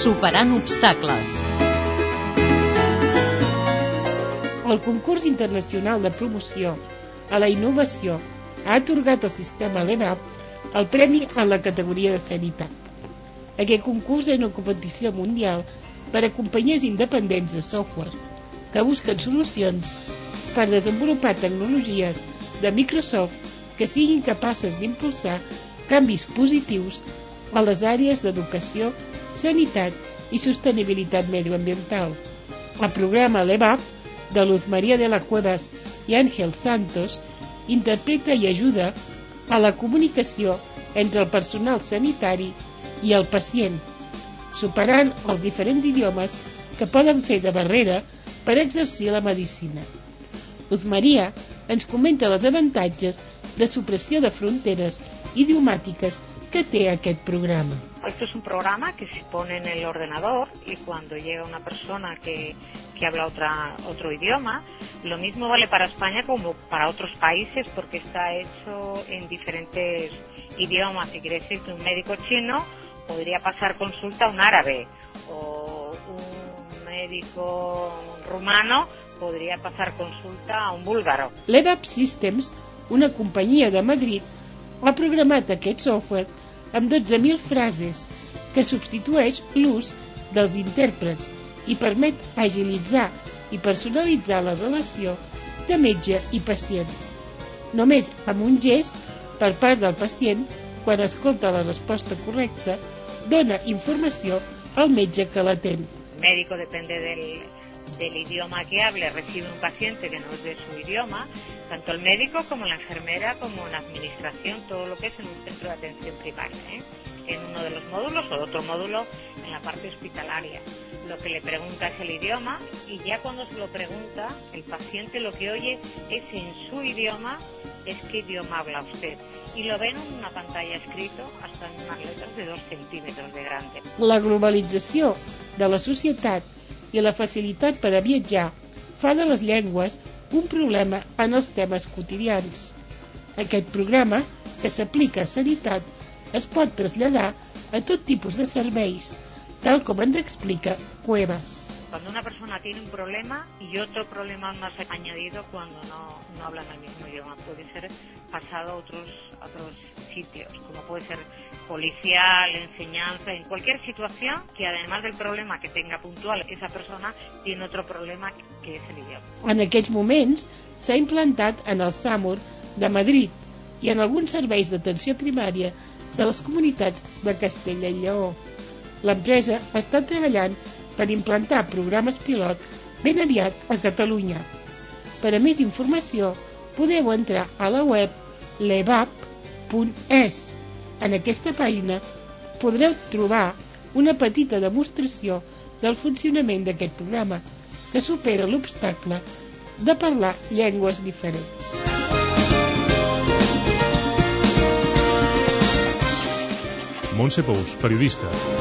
Superant obstacles. El concurs internacional de promoció a la innovació ha atorgat al sistema LEVAP el premi en la categoria de sanitat. Aquest concurs és una competició mundial per a companyies independents de software que busquen solucions per desenvolupar tecnologies de Microsoft que siguin capaces d'impulsar canvis positius a les àrees d'educació, sanitat i sostenibilitat medioambiental. El programa LEVAP de Luz María de la Cuevas i Ángel Santos interpreta i ajuda a la comunicació entre el personal sanitari i el pacient, superant els diferents idiomes que poden fer de barrera per exercir la medicina. Luz Maria ens comenta els avantatges de supressió de fronteres idiomàtiques que té aquest programa. Esto es un programa que se pone en el ordenador y cuando llega una persona que, que habla otra, otro idioma, lo mismo vale para España como para otros países porque está hecho en diferentes idiomas. Si quiere decir que un médico chino podría pasar consulta a un árabe o un médico rumano podria passar consulta a un búlgaro. L'EDAP Systems, una companyia de Madrid, ha programat aquest software amb 12.000 frases que substitueix l'ús dels intèrprets i permet agilitzar i personalitzar la relació de metge i pacient. Només amb un gest per part del pacient, quan escolta la resposta correcta, dona informació al metge que l'atén. Médico depende del, del idioma que hable, recibe un paciente que no es de su idioma, tanto el médico como la enfermera, como la administración, todo lo que es en un centro de atención primaria, ¿eh? en uno de los módulos o otro módulo en la parte hospitalaria. Lo que le pregunta es el idioma y ya cuando se lo pregunta, el paciente lo que oye es en su idioma, es qué idioma habla usted. Y lo ven en una pantalla escrito hasta en unas letras de dos centímetros de grande. La globalització de la societat i la facilitat per a viatjar fa de les llengües un problema en els temes quotidians. Aquest programa, que s'aplica a sanitat, es pot traslladar a tot tipus de serveis, tal com ens explica Cuevas. Cuando una persona tiene un problema y otro problema más añadido cuando no, no hablan el mismo idioma, puede ser pasado a otros, a otros sitios, como puede ser policial, enseñanza, en cualquier situación que además del problema que tenga puntual esa persona, tiene otro problema que és el idioma. En aquests moments s'ha implantat en el SAMUR de Madrid i en alguns serveis d'atenció primària de les comunitats de Castella i Lleó. L'empresa està treballant per implantar programes pilot ben aviat a Catalunya. Per a més informació podeu entrar a la web levap.es. En aquesta pàgina podreu trobar una petita demostració del funcionament d'aquest programa que supera l'obstacle de parlar llengües diferents. Montse Pous, periodista.